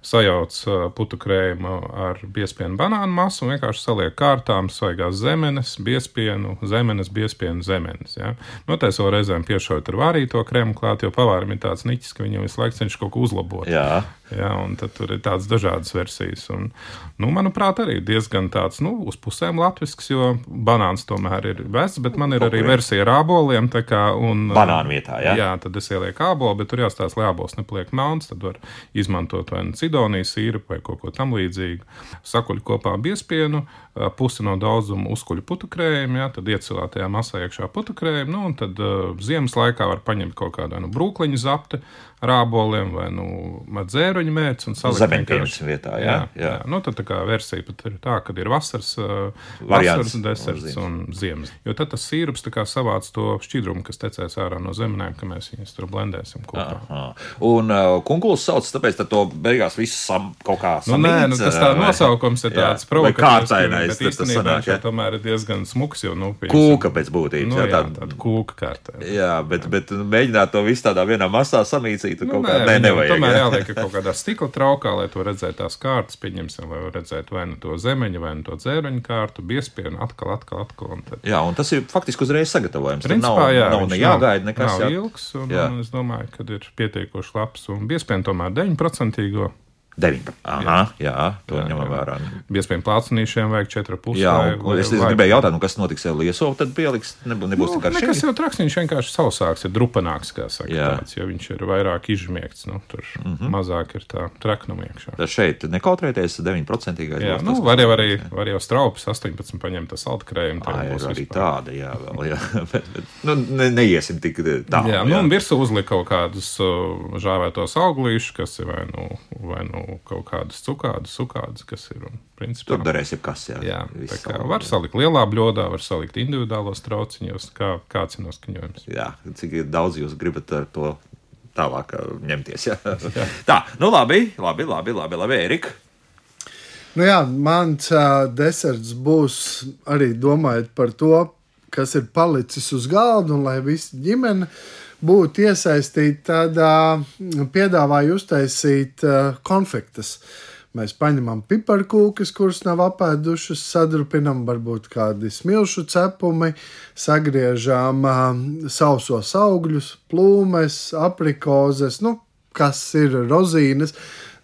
sajauc uh, putu krējumu ar biespienu banānu masu un vienkārši saliek kārtām svaigās zemenes, biespienu, zemenes, biespienu, zemenes. Ja. Noteikti vēl reizēm piešaut ar vārīto krēmu klāt, jo pavārim ir tāds niķis, ka viņam visu laiku cenšas kaut ko uzlabot. Jā, Tad tur ir tādas dažādas versijas. Un, nu, manuprāt, arī diezgan tāds, nu, uz pusēm latvisks, jo banāns tomēr ir vecs, bet man ir arī versija ar āboliem. tā Kā, un, Banānu vietā, jā? Jā, tad es ielieku ābolu, bet tur jāstāsta, lai ābols nepaliek melns. Tad var izmantot vai nu cidonijas sīrupu vai kaut ko tam līdzīgu. Sakuļu kopā biespienu, pusi no daudzuma uzkuļu putu krējumu, jā, tad iecilāt tajā masā iekšā putu krējumu, nu, un tad uh, ziemas laikā var paņemt kaut kādu nu brūkliņu zapti ar āboliem vai nu dzēruņu mērķi un salikt vienkārši- vietā, jā, Jā, jā. jā. Nu, tad tā kā versija pat ir tā, ka ir vasaras, vasaras deserts un ziemas. Jo tad tas sīrups tā kā savāc to šķidrumu, kas tecēs ārā no zemenēm, ka mēs viņus tur blendēsim kopā. Aha. Un uh, kunkulis sauc, tāpēc tad to beigās viss sam, kaut kā Nu, nē, nu, tas tā vai- nosaukums ir tāds provokatīvs, kārtainais, tas sanāk, jā. tomēr ir diezgan smuks, jo, nu, piemēram, Kūka pēc būtības. Nu, jā, jā, tāda- tāda kūka kārta. Jā, bet, bet mēģināt to visu tādā vienā masā samīcīt, Nu, kaut nē, kā nē, viņam nevajag. tomēr jā. jāliek kaut kādā stikla traukā, lai to redzētu tās kārtas, pieņemsim, lai redzētu vai nu to zemeņu, vai nu to dzēruņu kārtu, biespienu, atkal, atkal, atkal. Un tad, Jā, un tas ir faktiski uzreiz sagatavojams. Tur Principā, nav, jā, nav ne jāgaida nekas. Nav jā. ilgs, un, Jā. un es domāju, ka ir pietiekoši labs. Un biespienu tomēr 9%. 19. Aha, jā, to Jā, ņemam jā. vērā. Biespienu plācnīšiem vajag 4,5. Jā, un, es, es gribēju jautāt, nu, kas notiks ar lieso, tad pieliks, nebūs, nebūs Nu, kā nekas šī. jau traks, viņš vienkārši sausāks, ir drupanāks, kā saka, Jā. tāds, jo viņš ir vairāk izžmiegts. Nu, tur mm. -hmm. mazāk ir tā traknuma iekšā. Tad šeit nekautrēties 9%. Jā, nu, var jau arī, var jau straupus 18 paņemt tas altkrējumu. Tā ir arī tāda, jā, vēl, jā. (laughs) bet, bet, nu, ne, neiesim tik tālu. Jā, nu, un virsū uzlika kaut kādus uh, žāvētos auglīšus, kas ir vai nu, vai nu kaut kādas cukādas, sukādas, kas ir. Un, principā, Tur darēs jebkas, jā. Jā, tā kā var jā. salikt lielā blodā, var salikt individuālos trauciņos, kā, kāds ir noskaņojums. Jā, cik daudz jūs gribat ar to tālāk ā, ņemties. (laughs) Jā. Tā, nu labi, labi, labi, labi, labi Erika. Nu jā, mans uh, deserts būs arī domājot par to, kas ir palicis uz galda, un lai visa ģimene būtu iesaistīta, tad uh, piedāvāju uztaisīt uh, konfektes. Mēs paņemam piparkūkas, kuras nav apēdušas, sadrupinam varbūt kādi smilšu cepumi, sagriežam uh, sausos augļus, plūmes, aprikozes, nu, kas ir rozīnes.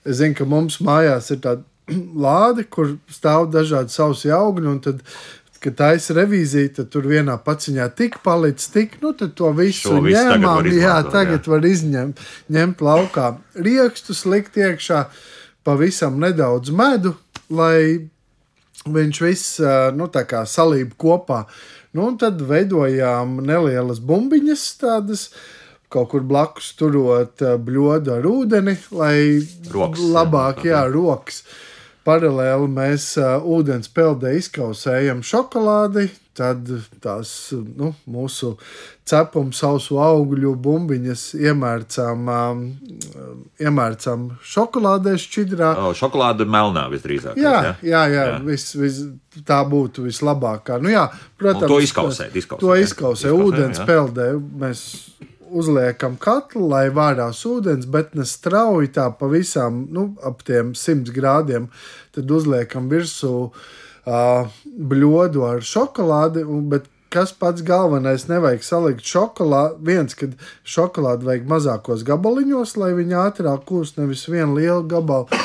Es zinu, ka mums mājās ir tāda (clears throat) lāde, kur stāv dažādi sausi augļi, un tad, kad taisa revīzija, tad tur vienā paciņā tik palicis, tik, nu, tad to visu Šo visu tagad ņēmām. Jā, izmantot, tagad jā. var izņemt, ņemt laukā riekstus, likt iekšā pavisam nedaudz medu, lai viņš viss nu, tā kā salība kopā. Nu, un tad veidojām nelielas bumbiņas, tādas kaut kur blakus turot bļodu ar ūdeni, lai Rokas, jā. labāk, jā, rokas. Paralēli mēs ūdens peldē izkausējam šokolādi, tad tās nu, mūsu cepuma, sausu augļu bumbiņas iemērcām, ām, iemērcām šokolādē šķidrā. O, šokolāde melnā visdrīzāk. Jā, jā, jā vis, vis, tā būtu vislabākā. Nu, jā, protams, Un to izkausēt, izkausēt, To jā. izkausē Izkausē, ūdens jā. peldē. Mēs uzliekam katlu, lai vārās ūdens, bet ne strauji tā pavisam nu, ap tiem 100 grādiem. Tad uzliekam virsū uh, bļodu ar šokolādi, bet kas pats galvenais, nevajag salikt šokolādi. Viens, kad šokolādi vajag mazākos gabaliņos, lai viņi ātrāk kūst, nevis vienu lielu gabalu.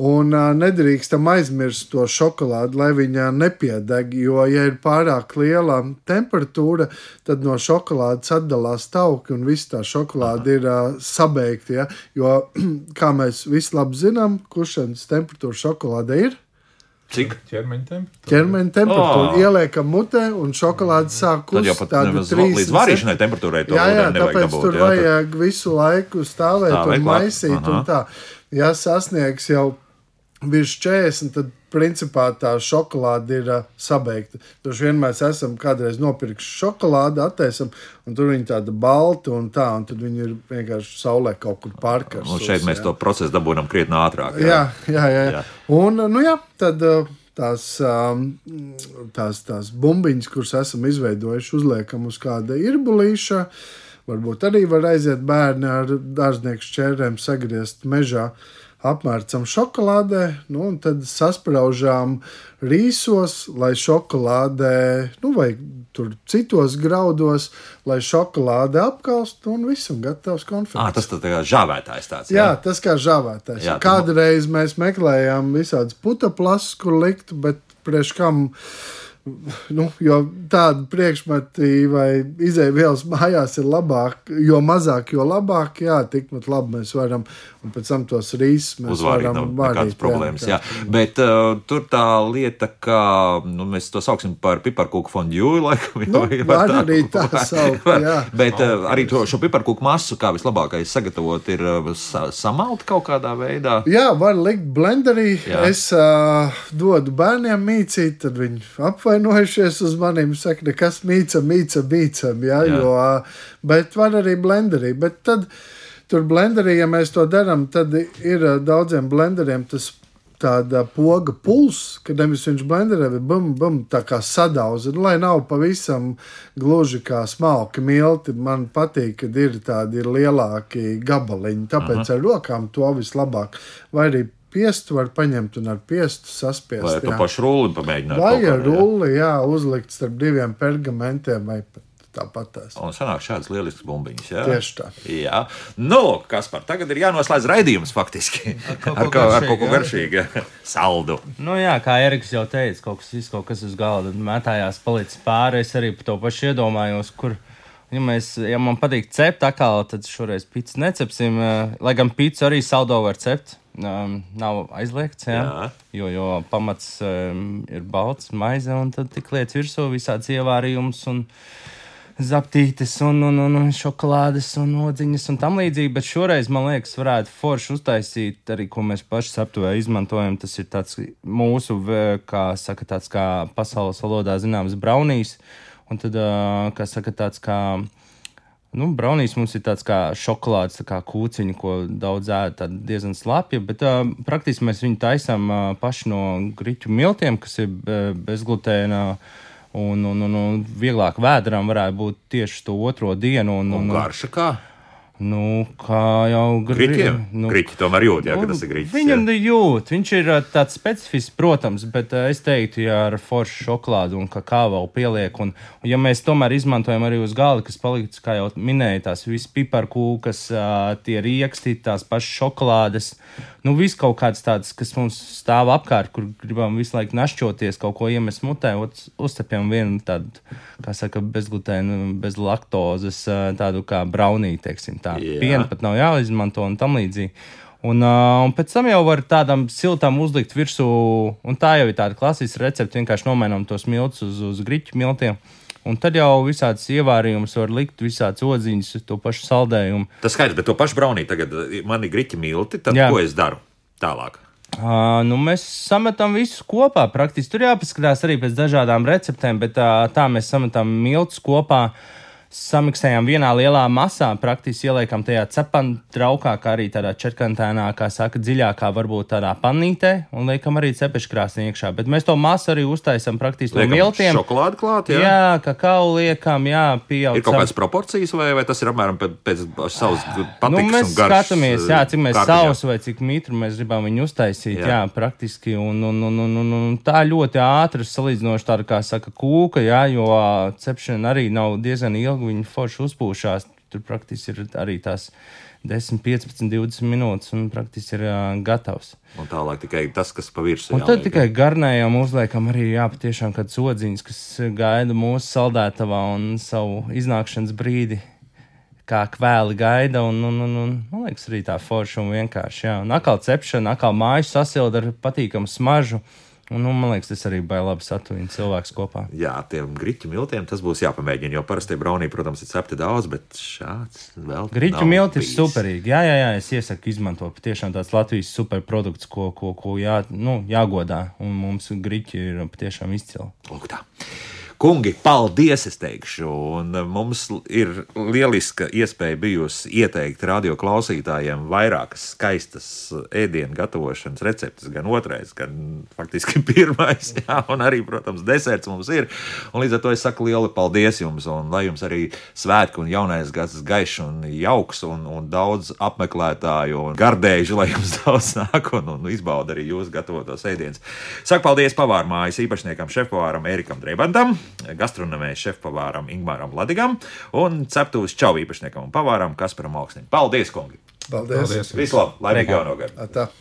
Un uh, nedrīkstam aizmirst to šokolādi, lai viņa nepiedeg. Jo, ja ir pārāk liela temperatūra, tad no šokolādes atdalās tauki un viss tā šokolāde ir uh, sabeigta. Ja? Jo, (clears throat) kā mēs visi labi zinām, kuršanas temperatūra šokolādē ir? Cik? ķermeņa temperatūra. ķermeņa temperatūru Oh. ieliekam mutē, un šokolāde sāk Tad jau kust pat līdz vārīšanai temperatūrai to Jā, jā, tāpēc dabūt, tur jā, tad- vajag visu laiku stāvēt Stāvēt un maisīt. aha. Un tā. ja sasniegs jau virs 40, tad principā tā šokolāde ir uh, sabeigta. Droši vien mēs esam kādreiz nopirkuši šokolādi, attēsam, un tur viņi tāda balta un tā, un tad viņi ir vienkārši saulē kaut kur pārkarsti. Un šeit mēs to procesu dabūjam krietni ātrāk. Jā, jā, jā. Jā. jā. Un, nu jā, tad uh, tās, tās, tās bumbiņas, kuras esam izveidojuši, uzliekam uz kāda irbulīša. Varbūt arī var aiziet bērni ar dārznieku šķērēm, sagriezt mežā. Apmērcam šokolādē, nu, un tad sasprāžām rīsos, lai šokolādē, nu, vai tur citos graudos, lai šokolāde apkalst, un viss ir gatavs konfekts. Ah, tas tā kā žāvētājs tāds. Jā, tas kā žāvētājs. Jā, Jā, Kādreiz mēs meklējām visādas putekļus, kur likt, bet priekš kam. Nu, jo tāda priekšmeti vai izēvielas mājās ir labāk, jo mazāk, jo labāk. Jā, tikpat labi mēs varam, un pēc tam tos rīsus mēs Uzvārīt varam vārīt, nekādas problēmas. Jā. jā. Bet uh, tur tā lieta, ka nu, mēs to sauksim par piparkūku fondue, laikam, Nu, (laughs) vai- var vai arī tā saukt, var. jā. Bet uh, arī to, šo piparkūku masu, kā vislabākais sagatavot, ir uh, sa samalt kaut kādā veidā. Jā, var likt blenderī. Jā. Jā. Es uh, dodu bērniem mīcīt, tad viņi apvainojušies uz maniem. Saka, nekas mīca, mīca, mīcam. Jā, Jā. Jo, bet var arī blenderī. Bet tad tur blenderī, ja mēs to darām, tad ir daudziem blenderiem tas. Tāda poga pulss, kad nevis viņš blenderē, bet bum, bum, tā kā sadauza. Lai nav pavisam gluži kā smalki milti, man patīk, kad ir tādi ir lielāki gabaliņi. Tāpēc Aha. ar rokām to vislabāk. Vai arī piestu var paņemt un ar piestu saspiest. Vai to jā. pašu rulli pamēģināt? Vai ar rulli, jā, uzlikt starp diviem pergamentiem vai pat tāpat tās. Un sanāk šādas lieliskas bumbiņas. Jā? Tieši tā. Jā, nu, kas par tagad ir jānoslēdz raidījums faktiski. kaut ko Ar ko- ar kaut ko garšīgu. Saldu. Nu, jā, kā Eriks jau teica, kaut kas, viss kaut kas uz galda mētājās, palicis pāri. Es arī par to pašu iedomājos, kur, ja, mēs, ja man patīk cept, atkal, tad šoreiz pīcis necepsim. eh, Lai gan pīcis arī saldo var cept. Um, nav aizliegts, jā, Jā. jo, jo pamats um, ir balts, maize, un tad tik lietas virsū visāds ievārījums un zaptītes, un, un, un, un šokolādes, un odziņas un tam līdzīgi. Bet šoreiz, man liekas, varētu forši uztaisīt arī, ko mēs paši aptuvē izmantojam. Tas ir tāds mūsu, kā saka, tāds kā pasaules valodā zināms braunīs. Un tad, ā, kā saka, tāds kā. Nu, braunīs mums ir tāds kā šokolādes tā kā kūciņa, ko daudz ēd, tāda diezgan slapja, bet uh, praktiski mēs viņu taisām uh, paši no griķu miltiem, kas ir be- bezglutēna. Un, un, un, un vieglāk vēdram varētu būt tieši to otro dienu. Un, Un un, garša kā? Nu, kā jau gri- Griķiem? Nu, Griķi tomēr jūt, jā, ka tas ir griķis. Viņam ir jūt, viņš ir tāds specifisks, protams, bet es teiktu, ja ar foršu šokolādi un kakao vēl pieliek, un, ja mēs tomēr izmantojam arī uz galda, kas paliks, kā jau minēju, tās visas piparkūkas, tie rieksti, tās pašas šokolādes, nu viss kaut kāds tāds, kas mums stāv apkārt, kur gribam visu laiku našķoties, kaut ko iemest mutē, uztepjam vienu tādu, kā saka, bezglutēnu, bez laktozes, tādu kā braunīti, teiksim tā. Jā. Pienu pat nav jāizmanto un tam līdzīgi. Un, uh, un pēc tam jau var tādam siltam uzlikt virsū, un tā jau ir tāda klasiska recepte. Vienkārši nomainām tos miltus uz, uz grīķu miltiem. Un tad jau visādas ievārījumus var likt, visādas odziņas, to pašu saldējumu. Tas skaidrs, bet to pašu braunī tagad man ir griķi milti, tad Jā. ko es daru tālāk? Uh, nu, mēs sametam visu kopā. Praktiski tur jāpaskatās arī pēc dažādām receptēm, bet uh, tā mēs sametam miltus kopā. Samiksējām vienā lielā masā, praktiski ieliekam tajā cepana traukā, kā arī tādā četrkantainā, kā saka, dziļākā, varbūt tādā panītē, un liekam arī cepeškrāsni iekšā. Bet mēs to masu arī uztaisam praktiski no miltiem. Šokolādi klāt, jā. Jā, kakao liekam, jā, pieaug. Ir kaut kādas proporcijas, vai, vai tas ir apmēram pēc, savas patikas Nu, mēs skatāmies, jā, cik mēs sausu vai cik mitru mēs gribam viņu uztaisīt. Jā. Jā, praktiski. Un, un, un, un, un, un tā ļoti ātri salīdzinoši tāda, kā saka, kūka, jā, jo cepšana arī nav diezgan ilga. Viņa forši uzpūšās. Tur praktiski ir arī tās 10, 15, 20 minūtes un praktiski ir uh, gatavs. Un tālāk tikai tas, kas pa virsmu Un tad tikai garnējām, uzliekam arī, jā, patiešām kāds odziņš, kas gaida mūsu saldētavā un savu iznākšanas brīdi. Kā kvēli gaida, un, un, un, un man liekas, arī tā forša un vienkārši. Jā, un atkal cepšana, atkal mājas sasilda ar patīkamu smaržu. Un, nu, man liekas, tas arī bija labi satuvina cilvēks kopā. Jā, tiem grīķu miltiem tas būs jāpamēģina. Jo parasti braunī, protams, ir cepti daudz, bet šāds vēl. Grīķu milti ir superīgi. Jā, jā, jā, es iesaku izmantot. Patiešām tāds Latvijas superprodukts, ko, ko, ko jā, nu, jāgodā. Un mums grīķi ir patiešām izcili. Lūk, tā. Kungi, paldies! Es teikšu, un mums ir lieliska iespēja bijusi ieteikt radio klausītājiem vairākas skaistas ēdienu gatavošanas receptes. Gan otrais, gan faktiski (laughs) pirmais, jā, un arī, protams, deserts mums ir. Un līdz ar to es saku lielu paldies jums, un lai jums arī svētki un jaunais gads gaišs un jauks, un, un daudz apmeklētāju un gardējuši, lai jums (laughs) daudz nāk un, un izbauda arī jūsu gatavotos ēdienus. Saku paldies pavārmājas īpašniekam, šefpavāram Erikam Dreibantam gastronomē šefpavāram Ingūram Ladigam un ceptūras čau īpašniekam un pavāram Kasparam Augsnim. Paldies, kungi! Paldies! Paldies! Vislabāk! Laimīgi jauno gadu!